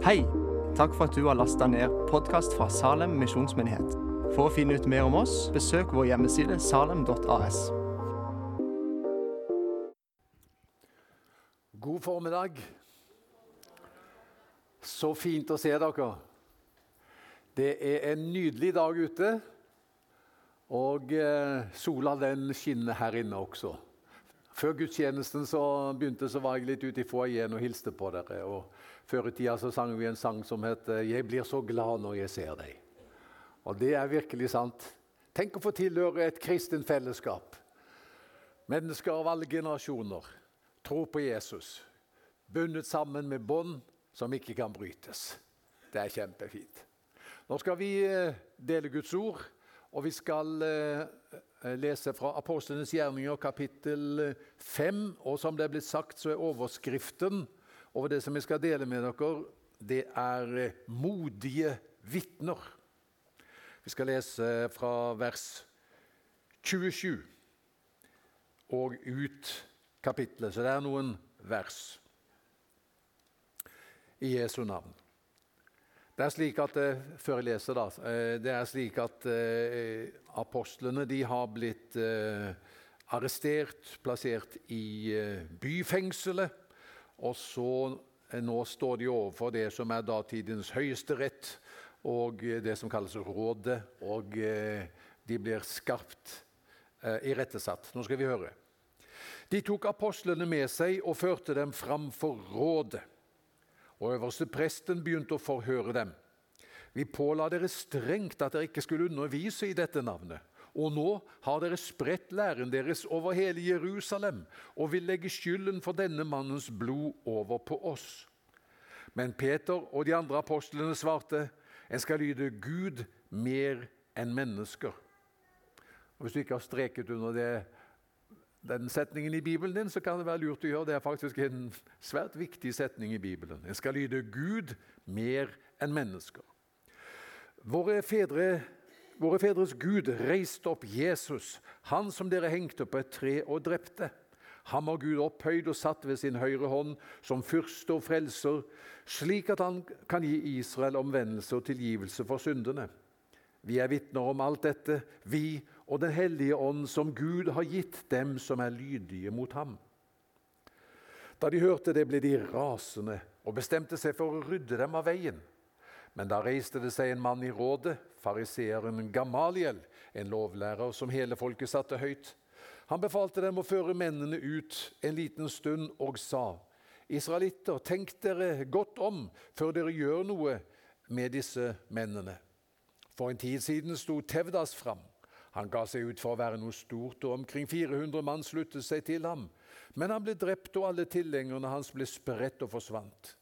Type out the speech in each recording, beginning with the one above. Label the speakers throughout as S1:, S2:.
S1: Hei! Takk for at du har lasta ned podkast fra Salem misjonsmyndighet. For å finne ut mer om oss, besøk vår hjemmeside salem.as.
S2: God formiddag. Så fint å se dere. Det er en nydelig dag ute, og eh, sola den skinner her inne også. Før gudstjenesten så begynte så var jeg litt ute i foajeen og hilste på dere. og Før i tida så sang vi en sang som heter 'Jeg blir så glad når jeg ser deg'. Og det er virkelig sant. Tenk å få tilhøre et kristent fellesskap. Mennesker av alle generasjoner tror på Jesus. Bundet sammen med bånd som ikke kan brytes. Det er kjempefint. Nå skal vi eh, dele Guds ord, og vi skal eh, lese fra Apostlenes gjerninger kapittel 5. Og som det er blitt sagt, så er overskriften over det som jeg skal dele med dere, det er eh, 'modige vitner'. Vi skal lese fra vers 27 og ut kapitlet. så det er noen vers i Jesu navn. Det er slik at, eh, Før jeg leser, da. Eh, det er slik at apostlene de har blitt arrestert, plassert i byfengselet. Og så nå står de overfor det som er datidens høyesterett og det som kalles Rådet. Og de blir skarpt irettesatt. Nå skal vi høre. De tok apostlene med seg og førte dem fram for rådet. Og øverste presten begynte å forhøre dem. Vi påla dere strengt at dere ikke skulle undervise i dette navnet. Og nå har dere spredt læren deres over hele Jerusalem og vil legge skylden for denne mannens blod over på oss. Men Peter og de andre apostlene svarte, en skal lyde Gud mer enn mennesker. Og Hvis du ikke har streket under det, den setningen i Bibelen din, så kan det være lurt å gjøre. Det er faktisk en svært viktig setning i Bibelen. En skal lyde Gud mer enn mennesker. Våre fedre Våre fedres Gud reiste opp Jesus, han som dere hengte på et tre og drepte. Ham har Gud opphøyd og satt ved sin høyre hånd som fyrste og frelser, slik at han kan gi Israel omvendelse og tilgivelse for syndene. Vi er vitner om alt dette, vi og Den hellige ånd, som Gud har gitt dem som er lydige mot ham. Da de hørte det, ble de rasende og bestemte seg for å rydde dem av veien. Men da reiste det seg en mann i rådet, fariseeren Gamaliel, en lovlærer som hele folket satte høyt. Han befalte dem å føre mennene ut en liten stund og sa:" Israelitter, tenk dere godt om før dere gjør noe med disse mennene. For en tid siden sto Tevdas fram. Han ga seg ut for å være noe stort, og omkring 400 mann sluttet seg til ham. Men han ble drept, og alle tilhengerne hans ble spredt og forsvant.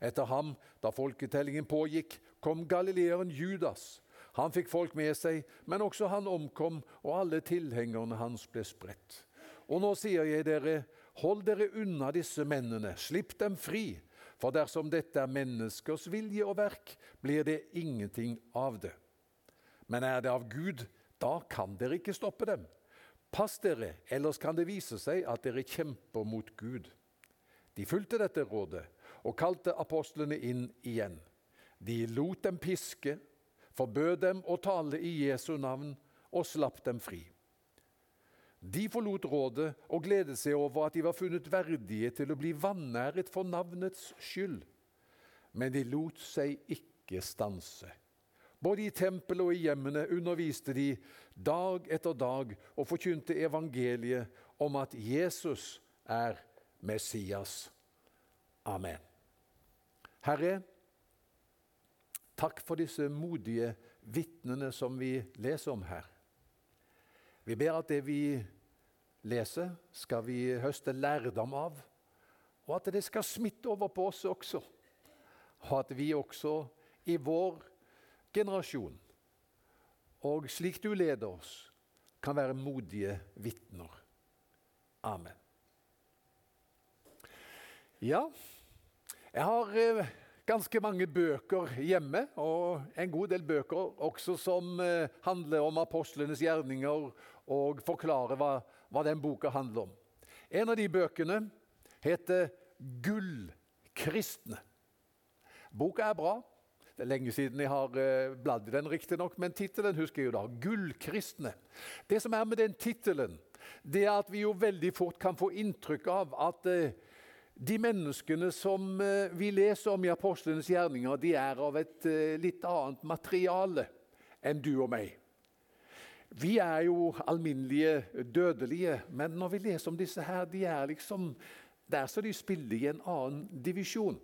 S2: Etter ham, da folketellingen pågikk, kom galileeren Judas. Han fikk folk med seg, men også han omkom, og alle tilhengerne hans ble spredt. Og nå sier jeg dere, hold dere unna disse mennene, slipp dem fri. For dersom dette er menneskers vilje og verk, blir det ingenting av det. Men er det av Gud, da kan dere ikke stoppe dem. Pass dere, ellers kan det vise seg at dere kjemper mot Gud. De fulgte dette rådet og kalte apostlene inn igjen. De lot dem piske, forbød dem å tale i Jesu navn og slapp dem fri. De forlot rådet og gledet seg over at de var funnet verdige til å bli vanæret for navnets skyld. Men de lot seg ikke stanse. Både i tempelet og i hjemmene underviste de dag etter dag og forkynte evangeliet om at Jesus er Messias. Amen. Herre, takk for disse modige vitnene som vi leser om her. Vi ber at det vi leser, skal vi høste lærdom av, og at det skal smitte over på oss også. Og at vi også i vår generasjon, og slik du leder oss, kan være modige vitner. Amen. Ja, jeg har eh, ganske mange bøker hjemme, og en god del bøker også som eh, handler om apostlenes gjerninger og forklarer hva, hva den boka handler om. En av de bøkene heter 'Gullkristne'. Boka er bra. Det er lenge siden jeg har uh, bladd i den, riktignok, men tittelen husker jeg jo da. 'Gullkristne'. Det som er med den tittelen, det er at vi jo veldig fort kan få inntrykk av at uh, de menneskene som uh, vi leser om i apostlenes gjerninger, de er av et litt annet materiale enn du og meg. Vi er jo alminnelige dødelige, men når vi leser om disse her, de er liksom der så de spiller i en annen divisjon.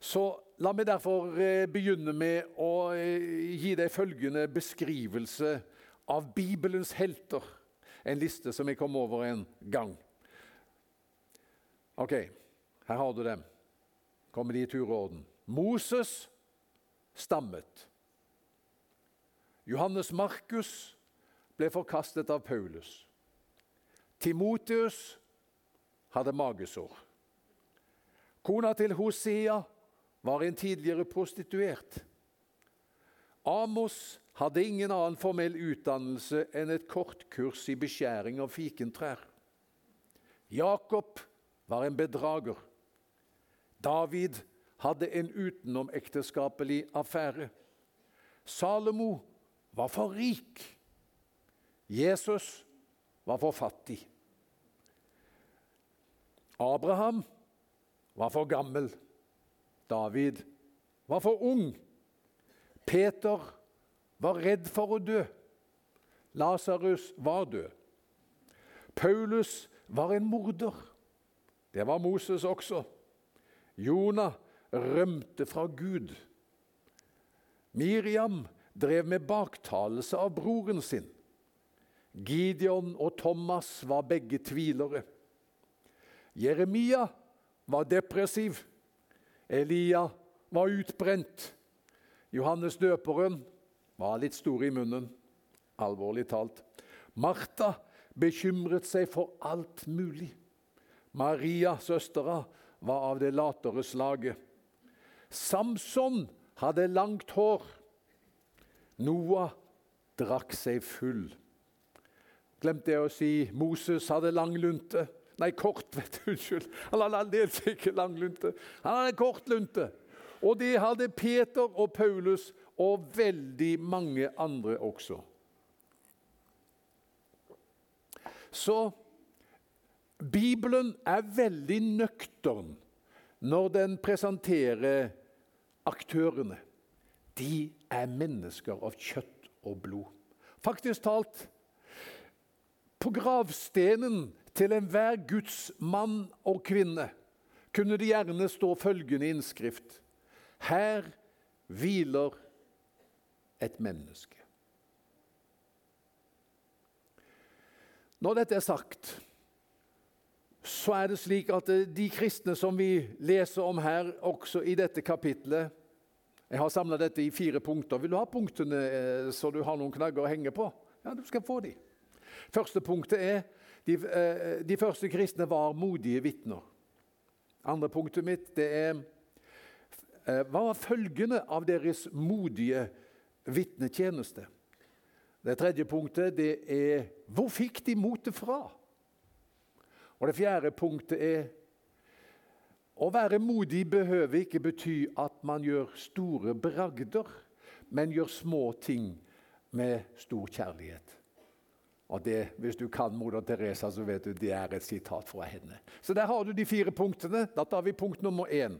S2: Så la meg derfor eh, begynne med å eh, gi deg følgende beskrivelse av Bibelens helter. En liste som jeg kom over en gang. Ok, her har du dem. Kommer de i tur og orden. Moses stammet. Johannes Markus ble forkastet av Paulus. Timotius hadde magesår. Kona til Hosea var en tidligere prostituert. Amos hadde ingen annen formell utdannelse enn et kortkurs i beskjæring av fikentrær. Jakob var en bedrager. David hadde en utenomekteskapelig affære. Salomo var for rik. Jesus var for fattig. Abraham var for gammel. David var for ung. Peter var redd for å dø. Lasarus var død. Paulus var en morder. Det var Moses også. Jonah rømte fra Gud. Miriam drev med baktalelse av broren sin. Gideon og Thomas var begge tvilere. Jeremia var depressiv. Elia var utbrent. Johannes døperen var litt stor i munnen, alvorlig talt. Martha bekymret seg for alt mulig. Maria, søstera, var av det latere slaget. Samson hadde langt hår. Noah drakk seg full. Glemte jeg å si Moses hadde lang lunte. Nei, kort, vet du. Unnskyld. Han hadde aldeles ikke lang lunte. Han hadde kort lunte. Og det hadde Peter og Paulus og veldig mange andre også. Så Bibelen er veldig nøktern når den presenterer aktørene. De er mennesker av kjøtt og blod. Faktisk talt På gravstenen til enhver Guds mann og kvinne kunne det gjerne stå følgende innskrift Her hviler et menneske. Når dette er sagt, så er det slik at de kristne som vi leser om her, også i dette kapitlet Jeg har samla dette i fire punkter. Vil du ha punktene eh, så du har noen knagger å henge på? Ja, du skal få de. Første punktet er de, eh, de første kristne var modige vitner. Andre punktet mitt det er eh, Hva var følgene av deres modige vitnetjeneste? Det tredje punktet det er hvor fikk de motet fra? Og Det fjerde punktet er å være modig behøver ikke bety at man gjør store bragder, men gjør små ting med stor kjærlighet. Og det, Hvis du kan moder Teresa, så vet du det er et sitat fra henne. Så der har du de fire punktene. Da tar vi punkt nummer én.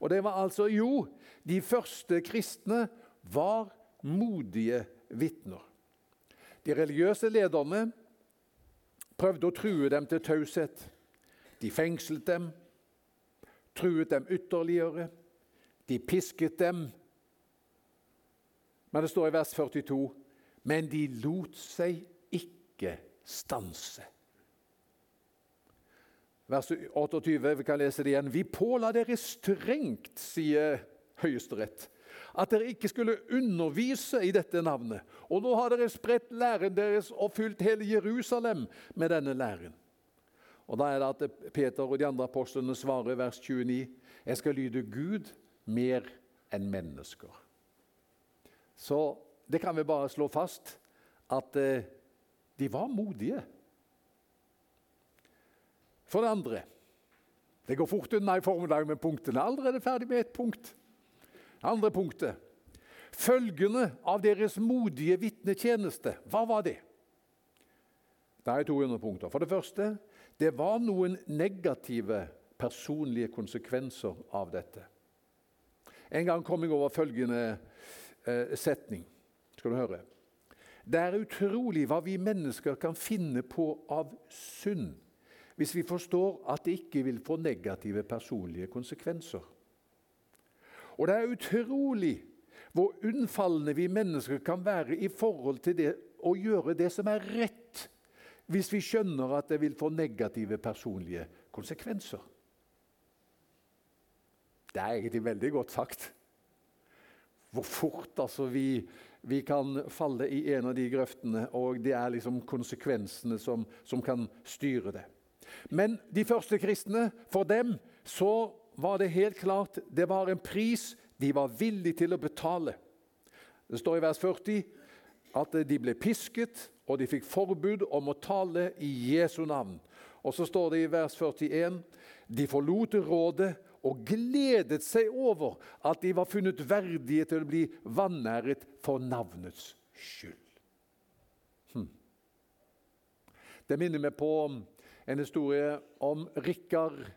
S2: Og det var altså Jo, de første kristne var modige vitner. De religiøse lederne prøvde å true dem til taushet. De fengslet dem, truet dem ytterligere. De pisket dem. Men det står i vers 42.: Men de lot seg ikke stanse. Vers 28, vi kan lese det igjen. Vi påla dere strengt, sier Høyesterett, at dere ikke skulle undervise i dette navnet. Og nå har dere spredt læren deres og fylt hele Jerusalem med denne læren. Og Da er det at Peter og de andre apostlene svarer vers 29.: Jeg skal lyde Gud mer enn mennesker. Så det kan vi bare slå fast at eh, de var modige. For det andre Det går fort unna i formiddag med punktene. Allerede ferdig med ett punkt. Andre punktet. Følgende av deres modige vitnetjeneste. Hva var det? Det er 200 punkter. For det første det var noen negative personlige konsekvenser av dette. En gang kom jeg over følgende eh, setning. Skal du høre? Det er utrolig hva vi mennesker kan finne på av synd hvis vi forstår at det ikke vil få negative personlige konsekvenser. Og det er utrolig hvor unnfallende vi mennesker kan være i forhold til det å gjøre det som er rett, hvis vi skjønner at det vil få negative personlige konsekvenser. Det er egentlig veldig godt sagt. Hvor fort altså, vi, vi, kan falle i en av de grøftene, og det er liksom konsekvensene som, som kan styre det. Men de første kristne, for dem så var det helt klart det var en pris de var villige til å betale. Det står i vers 40 at de ble pisket, og de fikk forbud om å tale i Jesu navn. Og så står det i vers 41 de forlot rådet og gledet seg over at de var funnet verdige til å bli vanæret for navnets skyld. Hm. Det minner meg på en historie om Rikard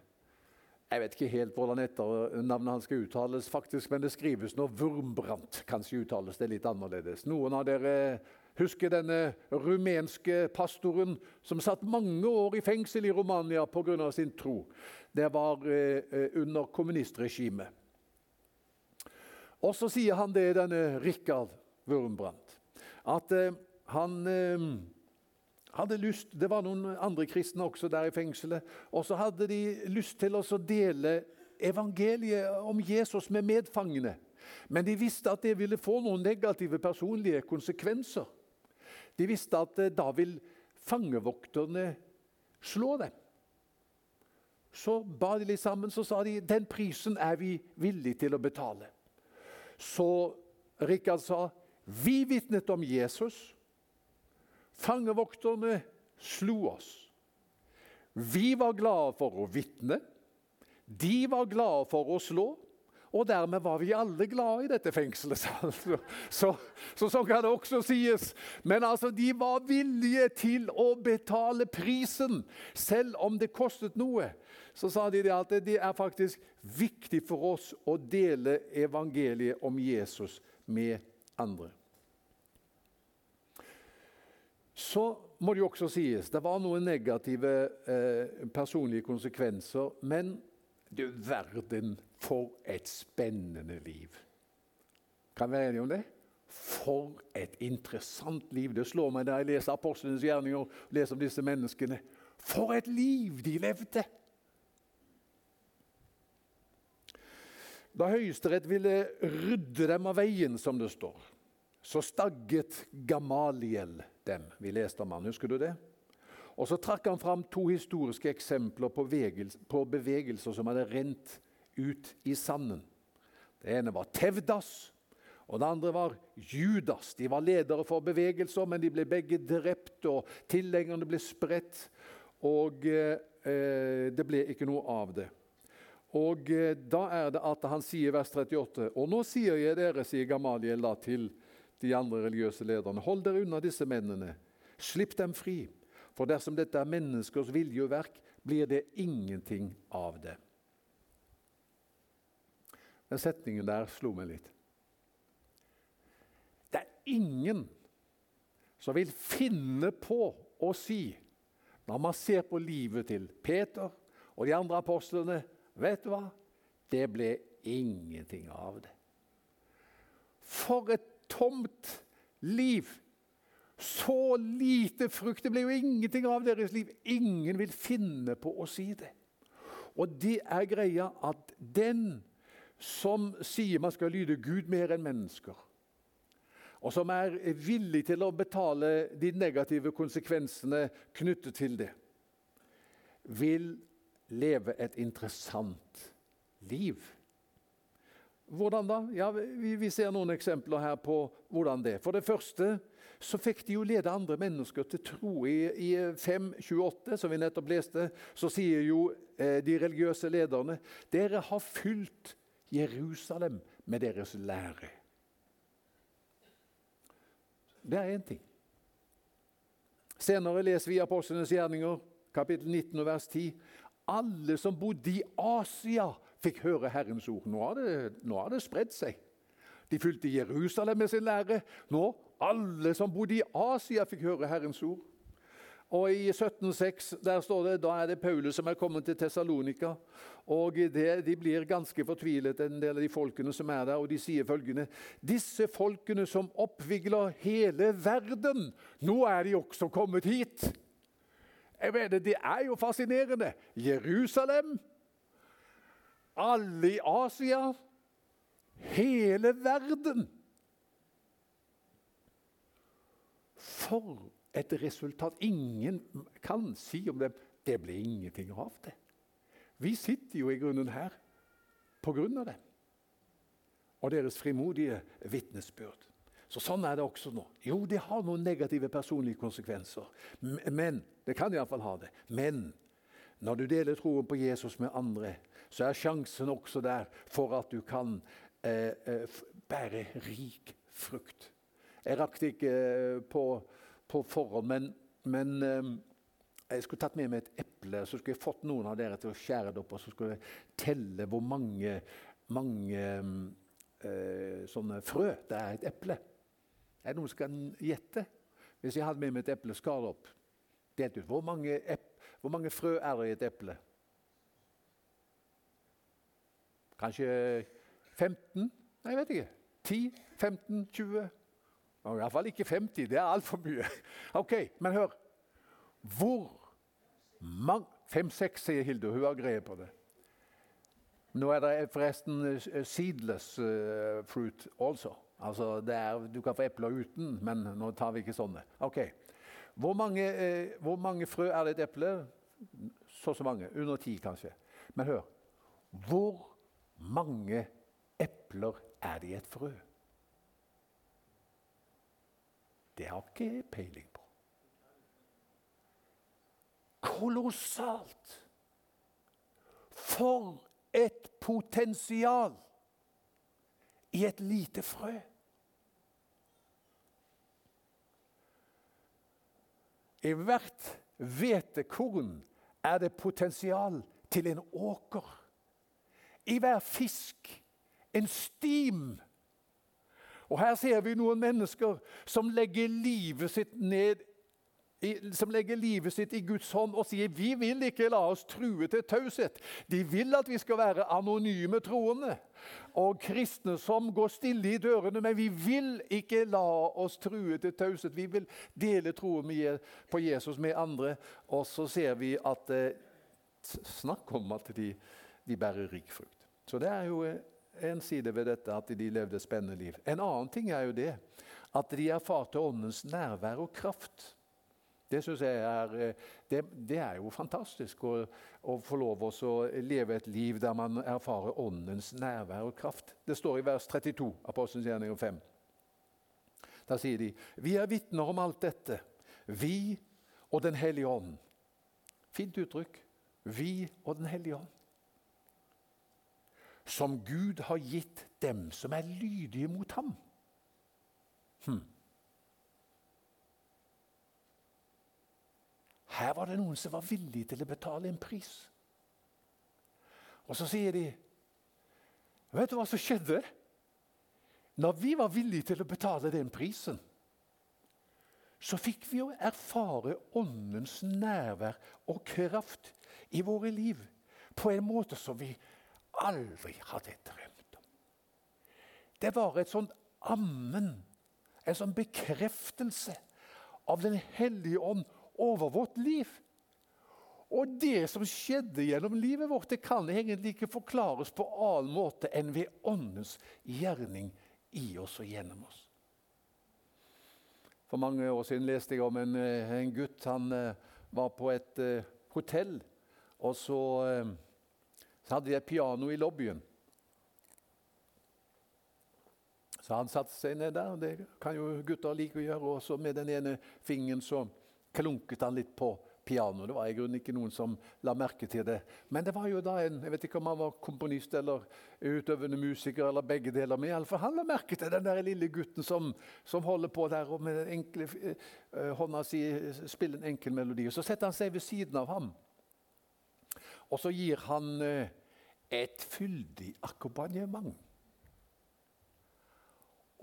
S2: Jeg vet ikke helt hvordan etternavnet hans skal uttales, faktisk, men det skrives nå Wurmbrandt. Kanskje uttales det litt annerledes. Noen av dere husker denne rumenske pastoren som satt mange år i fengsel i Romania pga. sin tro. Det var eh, under kommunistregimet. Og så sier han det, denne Rikard Wurmbrandt, at eh, han eh, hadde lyst, Det var noen andre kristne også der i fengselet. Og så hadde de lyst til å dele evangeliet om Jesus med medfangene. Men de visste at det ville få noen negative personlige konsekvenser. De visste at eh, da vil fangevokterne slå dem. Så ba de litt sammen så sa de, den prisen er vi villige til å betale. Så Rikard sa vi vitnet om Jesus. Fangevokterne slo oss. Vi var glade for å vitne. De var glade for å slå. Og dermed var vi alle glade i dette fengselet. Så, så, så sånn kan det også sies. Men altså, de var villige til å betale prisen, selv om det kostet noe. Så sa de at det er faktisk viktig for oss å dele evangeliet om Jesus med andre. Så må det jo også sies det var noen negative eh, personlige konsekvenser. Men du verden, for et spennende liv! Kan vi være enige om det? For et interessant liv! Det slår meg da jeg leser apostlenes gjerninger og leser om disse menneskene. For et liv de levde! Da Høyesterett ville rydde dem av veien, som det står, så stagget Gamaliel dem. Vi leste om han, husker du det? Og Så trakk han fram to historiske eksempler på, på bevegelser som hadde rent ut i sanden. Det ene var Tevdas, og det andre var Judas. De var ledere for bevegelser, men de ble begge drept, og tilhengerne ble spredt. Og eh, det ble ikke noe av det. Og eh, Da er det at han sier vers 38.: Og nå sier jeg dere, sier Gamaliel da til de andre religiøse lederne. Hold dere unna disse mennene. Slipp dem fri. For dersom dette er menneskers vilje og verk, blir det ingenting av det. Den setningen der slo meg litt. Det er ingen som vil finne på å si, når man ser på livet til Peter og de andre apostlene Vet du hva? Det ble ingenting av det. For et tomt liv. Så lite frukt. Det ble jo ingenting av deres liv. Ingen vil finne på å si det. Og det er greia at den som sier man skal lyde Gud mer enn mennesker, og som er villig til å betale de negative konsekvensene knyttet til det, vil leve et interessant liv. Hvordan da? Ja, vi, ser noen eksempler her på hvordan det For det første så fikk de jo lede andre mennesker til tro. I, i 5.28, som vi nettopp leste, så sier jo eh, de religiøse lederne dere har fylt Jerusalem med deres lære. Det er én ting. Senere leser vi Apostlenes gjerninger, kapittel 19 og vers 10. Alle som bodde i Asia, fikk høre Herrens ord. Nå har det, det spredd seg. De fylte Jerusalem med sin lære. Nå alle som bodde i Asia, fikk høre Herrens ord. Og I 1706 der står det, da er det Paulus som er kommet til Tessalonika. og De blir ganske fortvilet, en del av de folkene som er der. og De sier følgende Disse folkene som oppvigler hele verden, nå er de også kommet hit. Jeg mener, Det er jo fascinerende. Jerusalem, alle i Asia, hele verden. For et resultat ingen kan si om dem. Det ble ingenting av det. Vi sitter jo i grunnen her på grunn av det. Og deres frimodige vitnesbyrd. Så Sånn er det også nå. Jo, det har noen negative personlige konsekvenser. Men Det kan iallfall ha det. Men når du deler troen på Jesus med andre, så er sjansen også der for at du kan eh, eh, bære rik frukt. Jeg rakk det ikke eh, på på forhånd, men, men eh, jeg skulle tatt med meg et eple, så skulle jeg fått noen av dere til å skjære det opp, og så skulle jeg telle hvor mange, mange eh, sånne frø det er i et eple. Er det noen som kan gjette? Hvis jeg hadde med meg et eple, skar det opp, delt ut, hvor mange, hvor mange frø er det i et eple? Kanskje 15? Nei, jeg vet ikke. 10? 15? 20? Iallfall ikke 50. Det er altfor mye. Ok, Men hør. Hvor mange Fem-seks, sier Hilde. Hun har greie på det. Nå er det forresten uh, seedless uh, fruit også. Altså, er, du kan få epler uten, men nå tar vi ikke sånne. Ok. Hvor mange, eh, hvor mange frø er det et eple? Så så mange. Under ti, kanskje. Men hør. Hvor mange epler er det i et frø? Det har ikke peiling på. Kolossalt! For et potensial i et lite frø! I hvert hvetekorn er det potensial til en åker. I hver fisk en stim og Her ser vi noen mennesker som legger livet sitt ned som legger livet sitt i Guds hånd og sier vi vil ikke la oss true til taushet. De vil at vi skal være anonyme troende og kristne som går stille i dørene. Men vi vil ikke la oss true til taushet. Vi vil dele troen på Jesus med andre. Og så ser vi at eh, Snakk om at de, de bærer rik frukt. Så det er jo eh, en side ved dette at de levde spennende liv. En annen ting er jo det at de erfarte åndens nærvær og kraft. Det syns jeg er, eh, det, det er jo fantastisk å, å få lov å leve et liv der man erfarer åndens nærvær og kraft. Det står i vers 32, Apostelens gjerning 5. Da sier de Vi er vitner om alt dette, vi og Den hellige ånd. Fint uttrykk. Vi og Den hellige ånd som Gud har gitt dem som er lydige mot ham. Hm. Her var det noen som var villige til å betale en pris. Og så sier de Vet du hva som skjedde? Når vi var villige til å betale den prisen, så fikk vi jo erfare Åndens nærvær og kraft i våre liv på en måte som vi aldri hadde drømt om. Det var et sånt ammen, en sånn bekreftelse av Den hellige ånd over vårt liv. Og det som skjedde gjennom livet vårt, det kan egentlig ikke forklares på annen måte enn ved Åndens gjerning i oss og gjennom oss. For mange år siden leste jeg om en, eh, en gutt. Han uh, var på et uh, hotell. Og så uh, så hadde de et piano i lobbyen. Så han satte seg ned der. og Det kan jo gutter like å gjøre. Og så med den ene fingeren så klunket han litt på piano. Det var i grunnen ikke noen som la merke til det. Men det var jo da en jeg vet ikke om han var komponist eller utøvende musiker eller begge deler. Men i alle fall han la merke til den der lille gutten som, som holder på der og med den enkle uh, hånda si spiller en enkel melodi. Og Så setter han seg ved siden av ham. Og så gir han uh, et fyldig akkompagnement.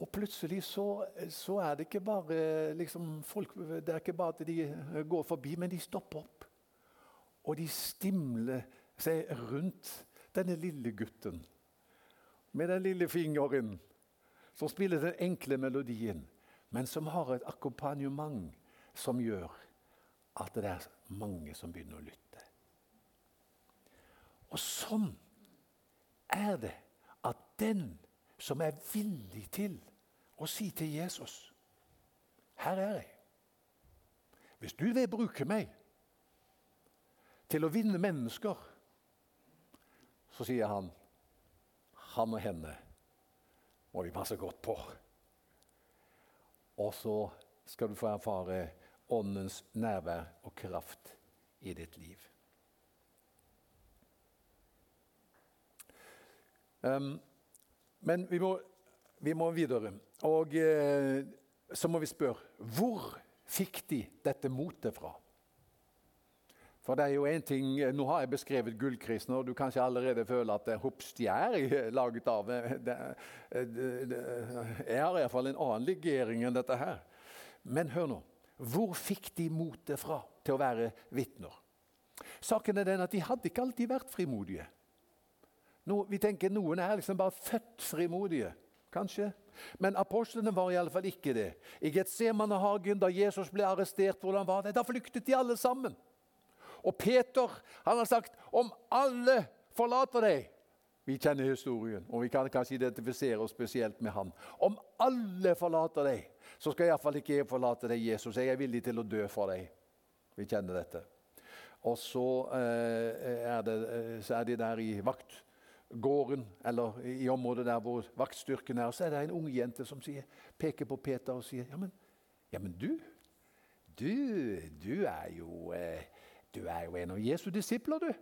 S2: Og plutselig så, så, er det ikke bare liksom, folk, det er ikke bare at de eh, går forbi, men de stopper opp. Og de stimler seg rundt denne lille gutten med den lille fingeren som spiller den enkle melodien, men som har et akkompagnement som gjør at det er mange som begynner å lytte. Og sånn er det at den som er villig til å si til Jesus Her er jeg. Hvis du vil bruke meg til å vinne mennesker, så sier han han og henne må vi passe godt på. Og så skal du få erfare Åndens nærvær og kraft i ditt liv. Um, men vi må, vi må videre. Og eh, så må vi spørre hvor fikk de dette motet fra? For det er jo en ting, Nå har jeg beskrevet gullkrisen, og du kanskje allerede føler at hops, de er laget av det, det, det, Jeg har iallfall en annen legering enn dette her. Men hør nå. Hvor fikk de motet fra til å være vitner? Saken er den at de hadde ikke alltid vært frimodige. Nå, vi tenker Noen er liksom bare født frimodige. Kanskje men apostlene var i alle fall ikke det. I Getsemanehagen, da Jesus ble arrestert, hvordan var det? Da flyktet de alle sammen. Og Peter han har sagt om alle forlater deg Vi kjenner historien, og vi kan kanskje identifisere oss spesielt med han. Om alle forlater deg, så skal iallfall ikke jeg forlate deg, Jesus. Jeg er villig til å dø for deg. Vi kjenner dette. Og så, eh, er, det, eh, så er de der i vakt gården eller i området der hvor vaktstyrken er. Så er det en ung jente som sier, peker på Peter og sier ja, men, ja, men du, du, du, er jo, eh, du er jo en av Jesu disipler, du.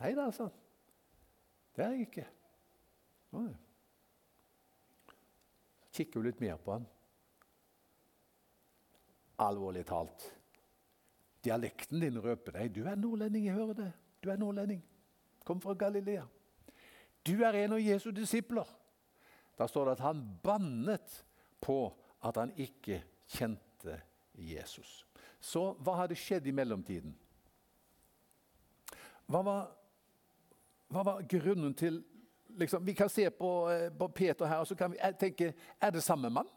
S2: Nei da, sa han. Det er jeg ikke. Oi. Kikker hun litt mer på han. Alvorlig talt. Dialekten din røper deg. Du er nordlending, jeg hører det. Du er nordlending. Kom fra Galilea. Du er en av Jesu disipler. Da står det at han bannet på at han ikke kjente Jesus. Så hva hadde skjedd i mellomtiden? Hva var, hva var grunnen til liksom, Vi kan se på, eh, på Peter her og så kan vi eh, tenke er det samme mann?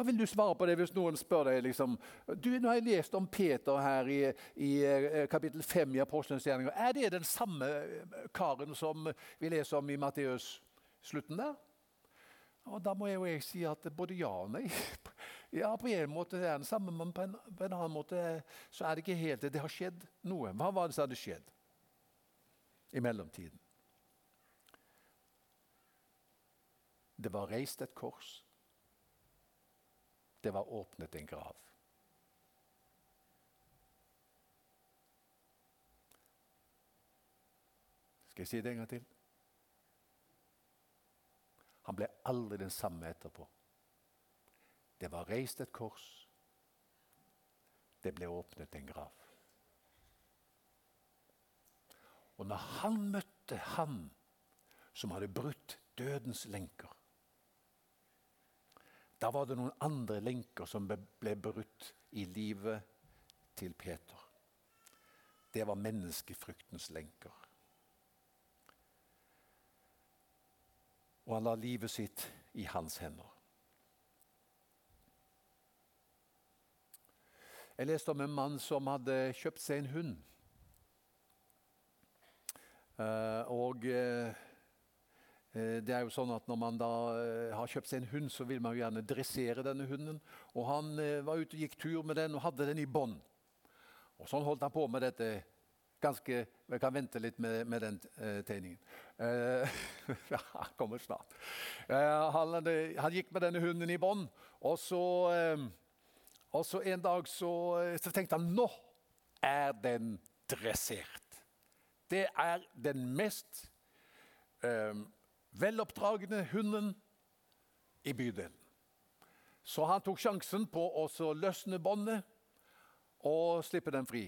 S2: Hva vil du svare på det hvis noen spør deg? Liksom, du, nå har jeg lest om Peter her i, i eh, kapittel 5 i Apostelens gjerninger. Er det den samme eh, karen som vi leser om i Matteus slutten der? Og Da må jeg jo jeg si at både ja og nei. Ja, På en måte er den samme, men på en, på en annen måte så er det ikke helt det. Det har skjedd noe. Hva var det som hadde skjedd i mellomtiden? Det var reist et kors det var åpnet en grav. Skal jeg si det en gang til? Han ble aldri den samme etterpå. Det var reist et kors. Det ble åpnet en grav. Og når han møtte han som hadde brutt dødens lenker, da var det noen andre lenker som ble brutt i livet til Peter. Det var menneskefryktens lenker. Og han la livet sitt i hans hender. Jeg leste om en mann som hadde kjøpt seg en hund. Uh, og Eh, det er jo sånn at Når man da eh, har kjøpt seg en hund, så vil man jo gjerne dressere denne hunden. Og Han eh, var ute og gikk tur med den og hadde den i bånd. Og Sånn holdt han på med dette ganske Vi kan vente litt med, med den tegningen. Han kommer snart. Han, han, gikk med denne hunden i bånd, og så, og så en dag så, så tenkte han nå er den dressert. Det er den mest veloppdragne hunden i bydelen. Så han tok sjansen på å løsne båndet og slippe den fri.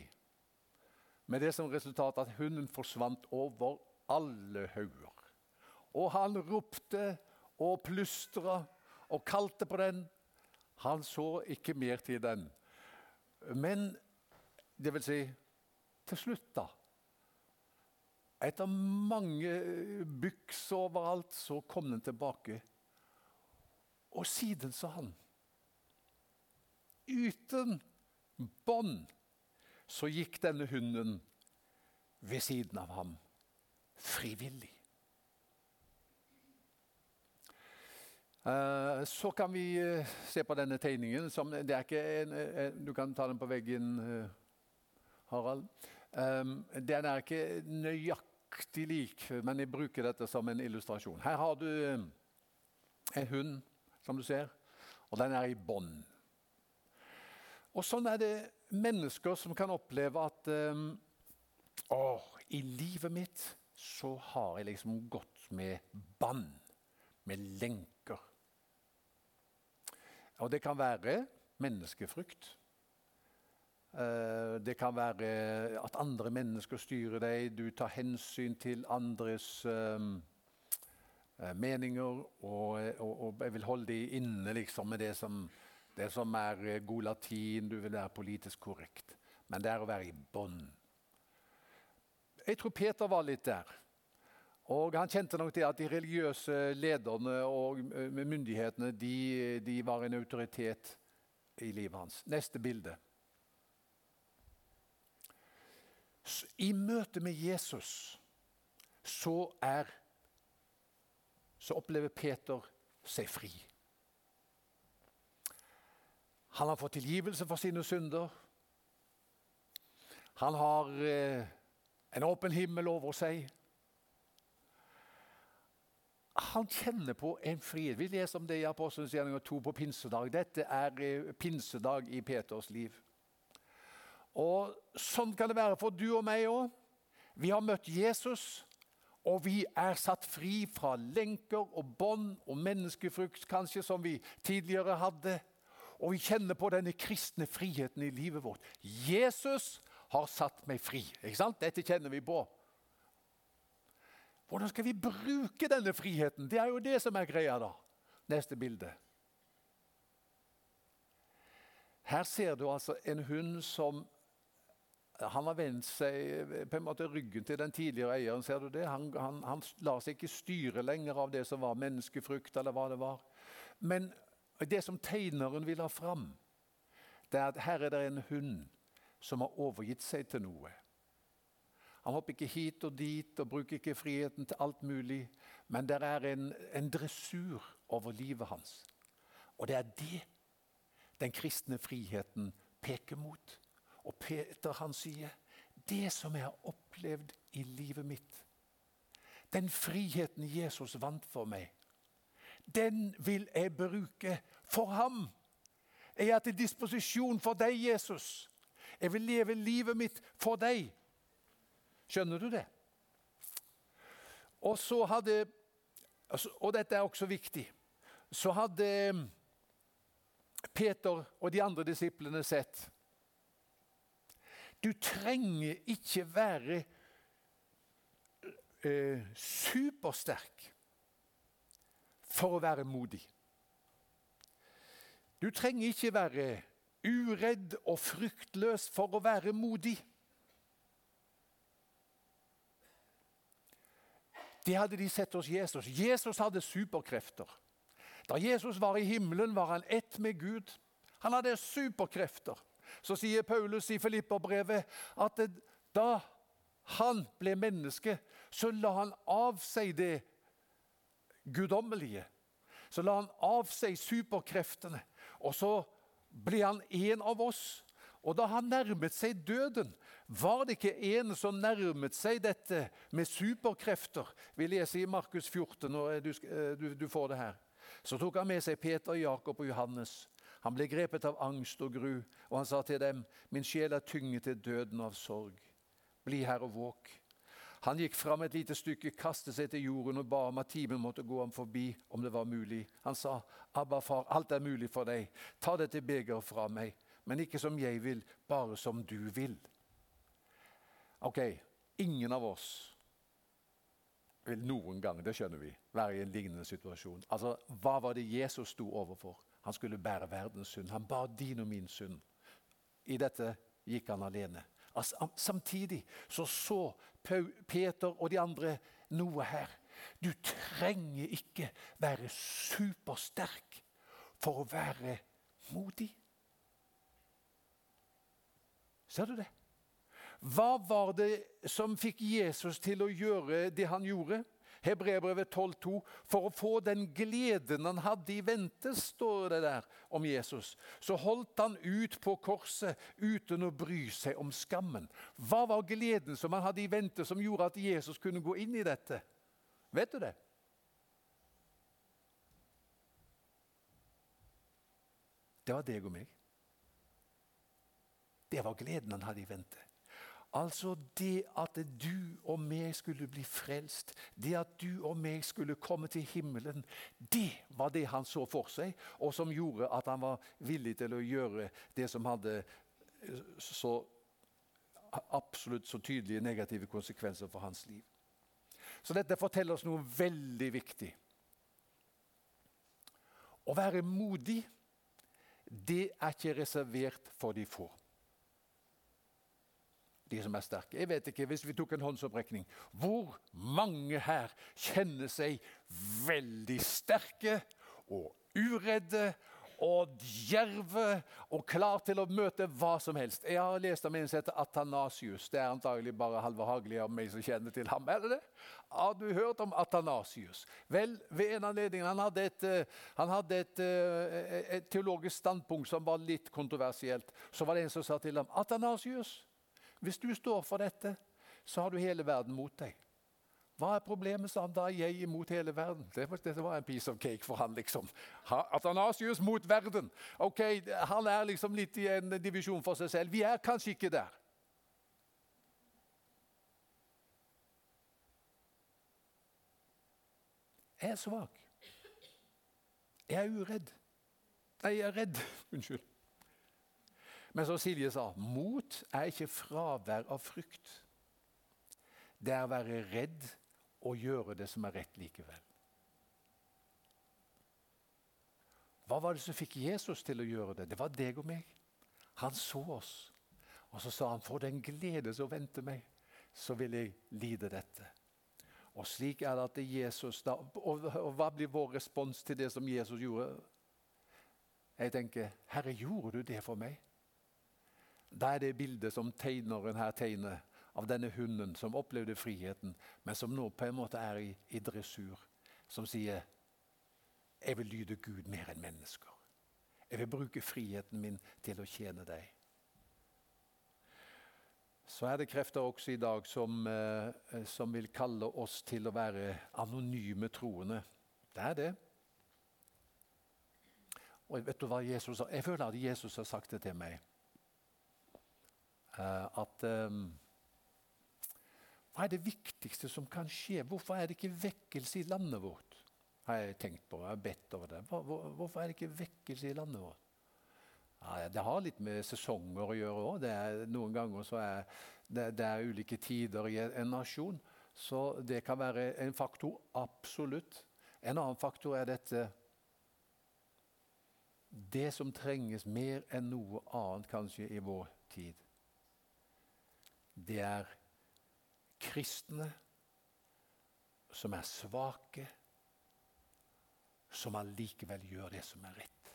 S2: Med det som resultat at hunden forsvant over alle hauger. Og han ropte og plystra og kalte på den. Han så ikke mer til den. Men det vil si til slutt, da Etter mange byks overalt, så kom den tilbake. Og siden, sa han Uten bånd så gikk denne hunden ved siden av ham frivillig. Eh, så kan vi eh, se på denne tegningen. Som, det er ikke en, du kan ta den på veggen, eh, Harald. Den er ikke nøyaktig lik, men jeg bruker dette som en illustrasjon. Her har du en hund, som du ser, og den er i bånd. Og sånn er det mennesker som kan oppleve at um, å, i livet mitt så har jeg liksom gått med bånd, med lenker. Og det kan være menneskefrykt. Uh, det kan være at andre mennesker styrer deg. Du tar hensyn til andres um, meninger og, og, og, jeg vil holde dem inne liksom, med det som det som er eh, god latin, du vil være politisk korrekt. Men det er å være i bånd. Jeg tror Peter var litt der. Og Han kjente nok det at de religiøse lederne og eh, myndighetene de, de var en autoritet i livet hans. Neste bilde. I møte med Jesus så, er, så opplever Peter seg fri. Han har fått tilgivelse for sine synder. Han har eh, en åpen himmel over seg. Han kjenner på en frihet. Vi leser om det i Apostelens gjerninger 2 på pinsedag. Dette er eh, pinsedag i Peters liv. Og Sånn kan det være for du og meg òg. Vi har møtt Jesus, og vi er satt fri fra lenker og bånd og menneskefrukt, kanskje, som vi tidligere hadde. Og vi kjenner på denne kristne friheten i livet vårt. Jesus har satt meg fri. Ikke sant? Dette kjenner vi på. Hvordan skal vi bruke denne friheten? Det er jo det som er greia. da. Neste bilde. Her ser du altså en hund som han har vendt seg på en måte ryggen til den tidligere eieren. ser du det? Han, han, han lar seg ikke styre lenger av det som var menneskefrukt. eller hva det var. Men det som tegneren vil ha fram, det er at her er det en hund som har overgitt seg til noe. Han hopper ikke hit og dit og bruker ikke friheten til alt mulig. Men det er en, en dressur over livet hans. Og det er det den kristne friheten peker mot. Og Peter han sier det som jeg har opplevd i livet mitt, den friheten Jesus vant for meg, den vil jeg bruke for ham. Jeg er til disposisjon for deg, Jesus. Jeg vil leve livet mitt for deg. Skjønner du det? Og så hadde Og dette er også viktig. Så hadde Peter og de andre disiplene sett Du trenger ikke være eh, supersterk for å være modig. Du trenger ikke være uredd og fryktløs for å være modig. Det hadde de sett hos Jesus. Jesus hadde superkrefter. Da Jesus var i himmelen, var han ett med Gud. Han hadde superkrefter. Så sier Paulus i Filipperbrevet at da han ble menneske, så la han av seg det guddommelige. Så la han av seg superkreftene, og så ble han en av oss. Og da han nærmet seg døden, Var det ikke en som nærmet seg dette med superkrefter? Vi leser i Markus 14, når du, du, du får det her. Så tok han med seg Peter, Jakob og Johannes. Han ble grepet av angst og gru, og han sa til dem, min sjel er tynget til døden av sorg. Bli her og våk. Han gikk fram et lite stykke, kastet seg til jorden og ba om at timen måtte gå ham forbi om det var mulig. Han sa, Abba, far, alt er mulig for deg. Ta dette begeret fra meg, men ikke som jeg vil, bare som du vil. Ok, ingen av oss vil noen gang, det skjønner vi, være i en lignende situasjon. Altså, Hva var det Jesus sto overfor? Han skulle bære verdens synd. Han bar din og min synd. I dette gikk han alene. Samtidig så så Peter og de andre noe her. Du trenger ikke være supersterk for å være modig. Ser du det? Hva var det som fikk Jesus til å gjøre det han gjorde? Hebreerbrevet 12,2. For å få den gleden han hadde i vente, står det der om Jesus, så holdt han ut på korset uten å bry seg om skammen. Hva var gleden som han hadde i vente, som gjorde at Jesus kunne gå inn i dette? Vet du det? Det var deg og meg. Det var gleden han hadde i vente. Altså det at du og meg skulle bli frelst, det at du og meg skulle komme til himmelen, det var det han så for seg, og som gjorde at han var villig til å gjøre det som hadde eh, så absolutt så tydelige negative konsekvenser for hans liv. Så dette forteller oss noe veldig viktig. Å være modig, det er ikke reservert for de få de som er sterke. Jeg vet ikke, Hvis vi tok en håndsopprekning Hvor mange her kjenner seg veldig sterke og uredde og djerve og klar til å møte hva som helst? Jeg har lest om en som heter Atanasius. Det er antagelig bare Halvor Hagli av meg som kjenner til ham. Er det det? Har du hørt om Atanasius? Vel, ved en anledning Han hadde et, eh, han hadde et, eh, et teologisk standpunkt som var litt kontroversielt. Så var det en som sa til ham Atanasius, hvis du står for dette, så har du hele verden mot deg. Hva er problemet, sa han. Da er jeg imot hele verden. Det var, en piece of cake for han, liksom. Atanasius mot verden. Ok, Han er liksom litt i en divisjon for seg selv. Vi er kanskje ikke der. Jeg er svak. Jeg er uredd. Nei, jeg er redd. Unnskyld. Men som Silje sa, mot er ikke fravær av frykt. Det er å være redd og gjøre det som er rett likevel. Hva var det som fikk Jesus til å gjøre det? Det var deg og meg. Han så oss. Og så sa han, 'For den glede som venter meg, så vil jeg lide dette'. Og slik er det at Jesus da, og hva blir vår respons til det som Jesus gjorde? Jeg tenker, 'Herre, gjorde du det for meg?' Da er det bildet som tegneren her tegner av denne hunden som opplevde friheten, men som nå på en måte er i, i dressur. Som sier 'Jeg vil lyde Gud mer enn mennesker'. Jeg vil bruke friheten min til å tjene deg. Så er det krefter også i dag som, eh, som vil kalle oss til å være anonyme troende. Det er det. Og vet du hva Jesus har? Jeg føler at Jesus har sagt det til meg. Eh, at um, Hva er det viktigste som kan skje? Hvorfor er det ikke vekkelse i landet vårt? Har jeg tenkt på, jeg bedt over det. Hvor, hvor, hvorfor er det ikke vekkelse i landet vårt? Ja, det har litt med sesonger å gjøre òg. Noen ganger så er det, det er ulike tider i en nasjon. Så det kan være en faktor. Absolutt. En annen faktor er dette Det som trenges mer enn noe annet kanskje i vår tid det er kristne som er svake, som allikevel gjør det som er rett.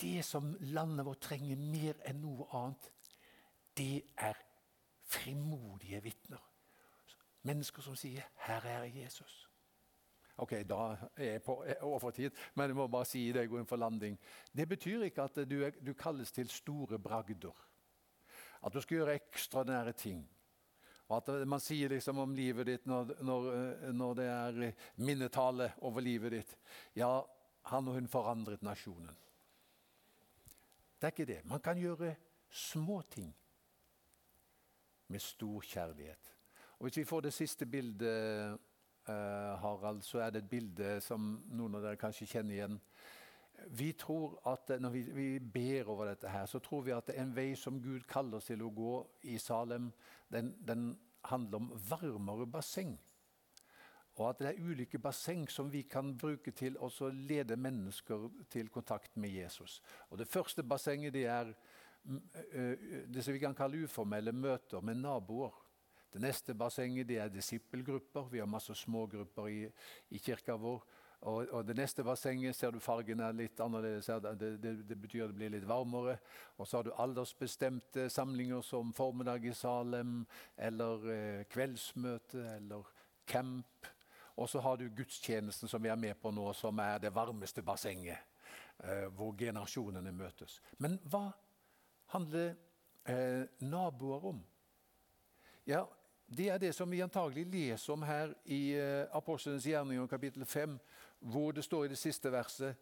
S2: Det som landet vårt trenger mer enn noe annet, det er frimodige vitner. Mennesker som sier 'Her er Jesus'. Ok, da er jeg på tid, men jeg må bare si det jeg går inn for landing. Det betyr ikke at du, du kalles til store bragder. At du skal gjøre ekstraordinære ting. Og at Man sier liksom om livet ditt når, når, når det er minnetale over livet ditt Ja, han og hun forandret nasjonen. Det er ikke det. Man kan gjøre små ting med stor kjærlighet. Og Hvis vi får det siste bildet, eh, Harald, så er det et bilde som noen av dere kanskje kjenner igjen. Vi tror at Når vi, vi, ber over dette, her, så tror vi at det er en vei som Gud kaller oss til å gå i Salem, den, den handler om varmere basseng. Og at det er ulike basseng som vi kan bruke til å lede mennesker til kontakt med Jesus. Og Det første bassenget det er mm, det som vi kan kalle uformelle møter med naboer. Det neste bassenget det er disippelgrupper. Vi har masse smågrupper i, i kirka vår. Og, og, Det neste bassenget ser du fargen er litt annerledes. Det, det, det, betyr det blir litt varmere. Og så har du aldersbestemte samlinger som formiddag i Salem, eller eh, kveldsmøte, eller camp. Og så har du gudstjenesten som vi er med på nå, som er det varmeste bassenget. Eh, hvor generasjonene møtes. Men hva handler eh, naboer om? Ja, Det er det som vi antagelig leser om her i eh, Apostlenes gjerninger kapittel 5 hvor det står i det siste verset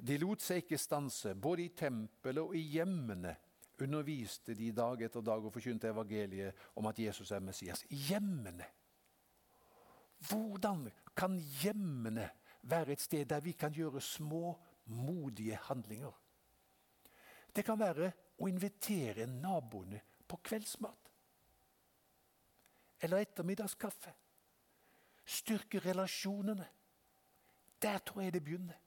S2: De lot seg ikke stanse. Både i tempelet og i hjemmene underviste de dag etter dag og forkynte evangeliet om at Jesus er Messias. Hjemmene! Hvordan kan hjemmene være et sted der vi kan gjøre små, modige handlinger? Det kan være å invitere naboene på kveldsmat. Eller ettermiddagskaffe. Styrke relasjonene. Der tror jeg det begynner.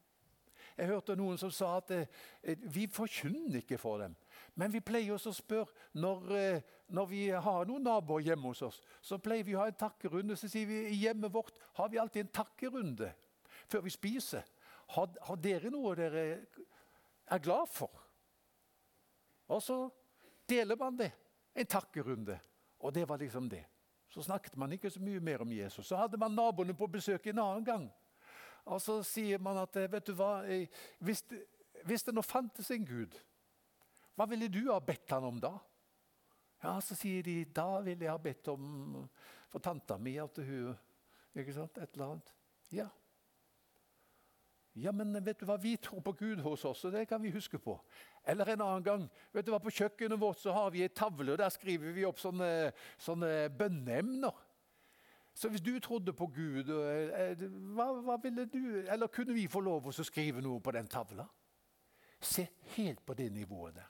S2: Jeg hørte noen som sa at eh, vi forkynner ikke for dem. Men vi pleier oss å spørre når, eh, når, vi har noen naboer hjemme hos oss. Så pleier vi å ha en takkerunde. Så sier vi i hjemmet vårt har vi alltid en takkerunde før vi spiser. Har, har dere noe dere er glad for? Og så deler man det. En takkerunde. Og det var liksom det. Så snakket man ikke så mye mer om Jesus. Så hadde man naboene på besøk en annen gang. Og så sier man at eh, vet du hva, eh, hvis, hvis det nå fantes en Gud, hva ville du ha bedt han om da? Ja, Så sier de da ville jeg ha bedt om for tanta mi at hun ikke sant, Et eller annet. Ja. Ja, men vet du hva, vi tror på Gud hos oss, og det kan vi huske på. Eller en annen gang. vet du hva, På kjøkkenet vårt så har vi ei tavle, og der skriver vi opp sånne, sånne bønneemner. Så hvis du trodde på Gud, eh, hva, hva, ville du Eller kunne vi få lov å skrive noe på den tavla? Se helt på det nivået der.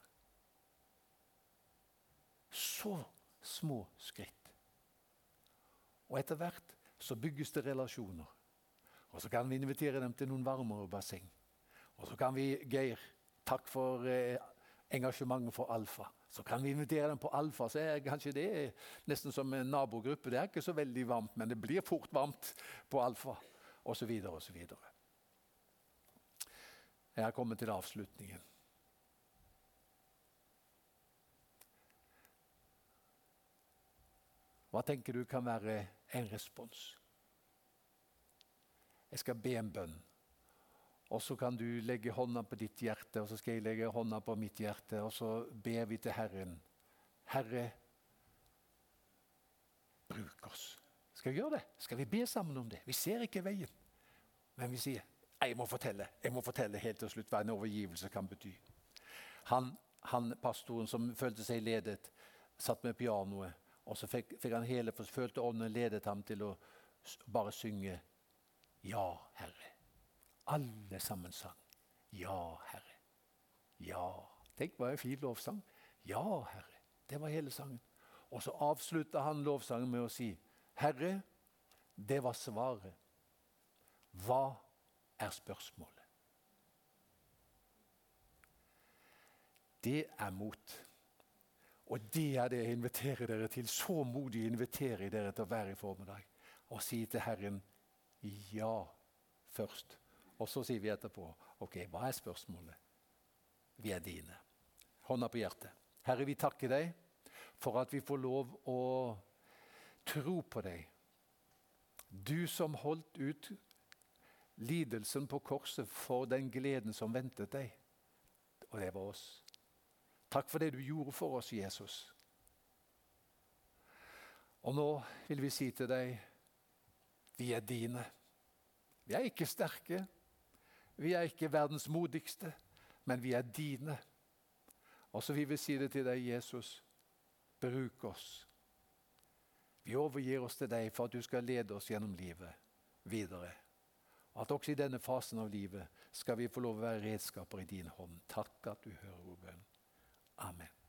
S2: Så små skritt. Og etter hvert så bygges det relasjoner. Og så kan vi invitere dem til noen varmere basseng. Og så kan vi, Geir, takk for eh, engasjementet for Alfa. Så kan vi invitere dem på Alfa. så er kanskje Det nesten som en nabogruppe. Det er ikke så veldig varmt, men det blir fort varmt på Alfa. Og så videre og så videre. Jeg har kommet til avslutningen. Hva tenker du kan være en respons? Jeg skal be en bønn. Og så kan du legge hånda på ditt hjerte, og så skal jeg legge hånda på mitt hjerte. Og så ber vi til Herren. Herre, bruk oss. Skal vi gjøre det? Skal vi be sammen om det? Vi ser ikke veien. Men vi sier jeg må fortelle jeg må fortelle helt til slutt hva en overgivelse kan bety. Han, han pastoren som følte seg ledet, satt med pianoet. Og så fikk, fikk han hele, følte ånden ledet ham til å bare synge Ja, Herre. Alle sammen sang. Ja, Herre. Ja. Tenk hva en fin lovsang. Ja, Herre. Det var hele sangen. Og så avslutta han lovsangen med å si, Herre, det var svaret. Hva er spørsmålet? Det er mot. Og det er det jeg inviterer dere til. Så modig inviterer jeg dere til å være i formiddag. Og si til Herren ja først. Og så sier vi etterpå ok, hva er spørsmålet? Vi er dine. Hånda på hjertet. Herre, vi takker deg for at vi får lov å tro på deg. Du som holdt ut lidelsen på korset for den gleden som ventet deg. Og det var oss. Takk for det du gjorde for oss, Jesus. Og nå vil vi si til deg vi er dine. Vi er ikke sterke, vi er ikke verdens modigste, men vi er dine. Og så vil vi si det til deg, Jesus. Bruk oss. Vi overgir oss til deg for at du skal lede oss gjennom livet videre. At også i denne fasen av livet skal vi få lov å være redskaper i din hånd. Takk at du hører vår bønn. Amen.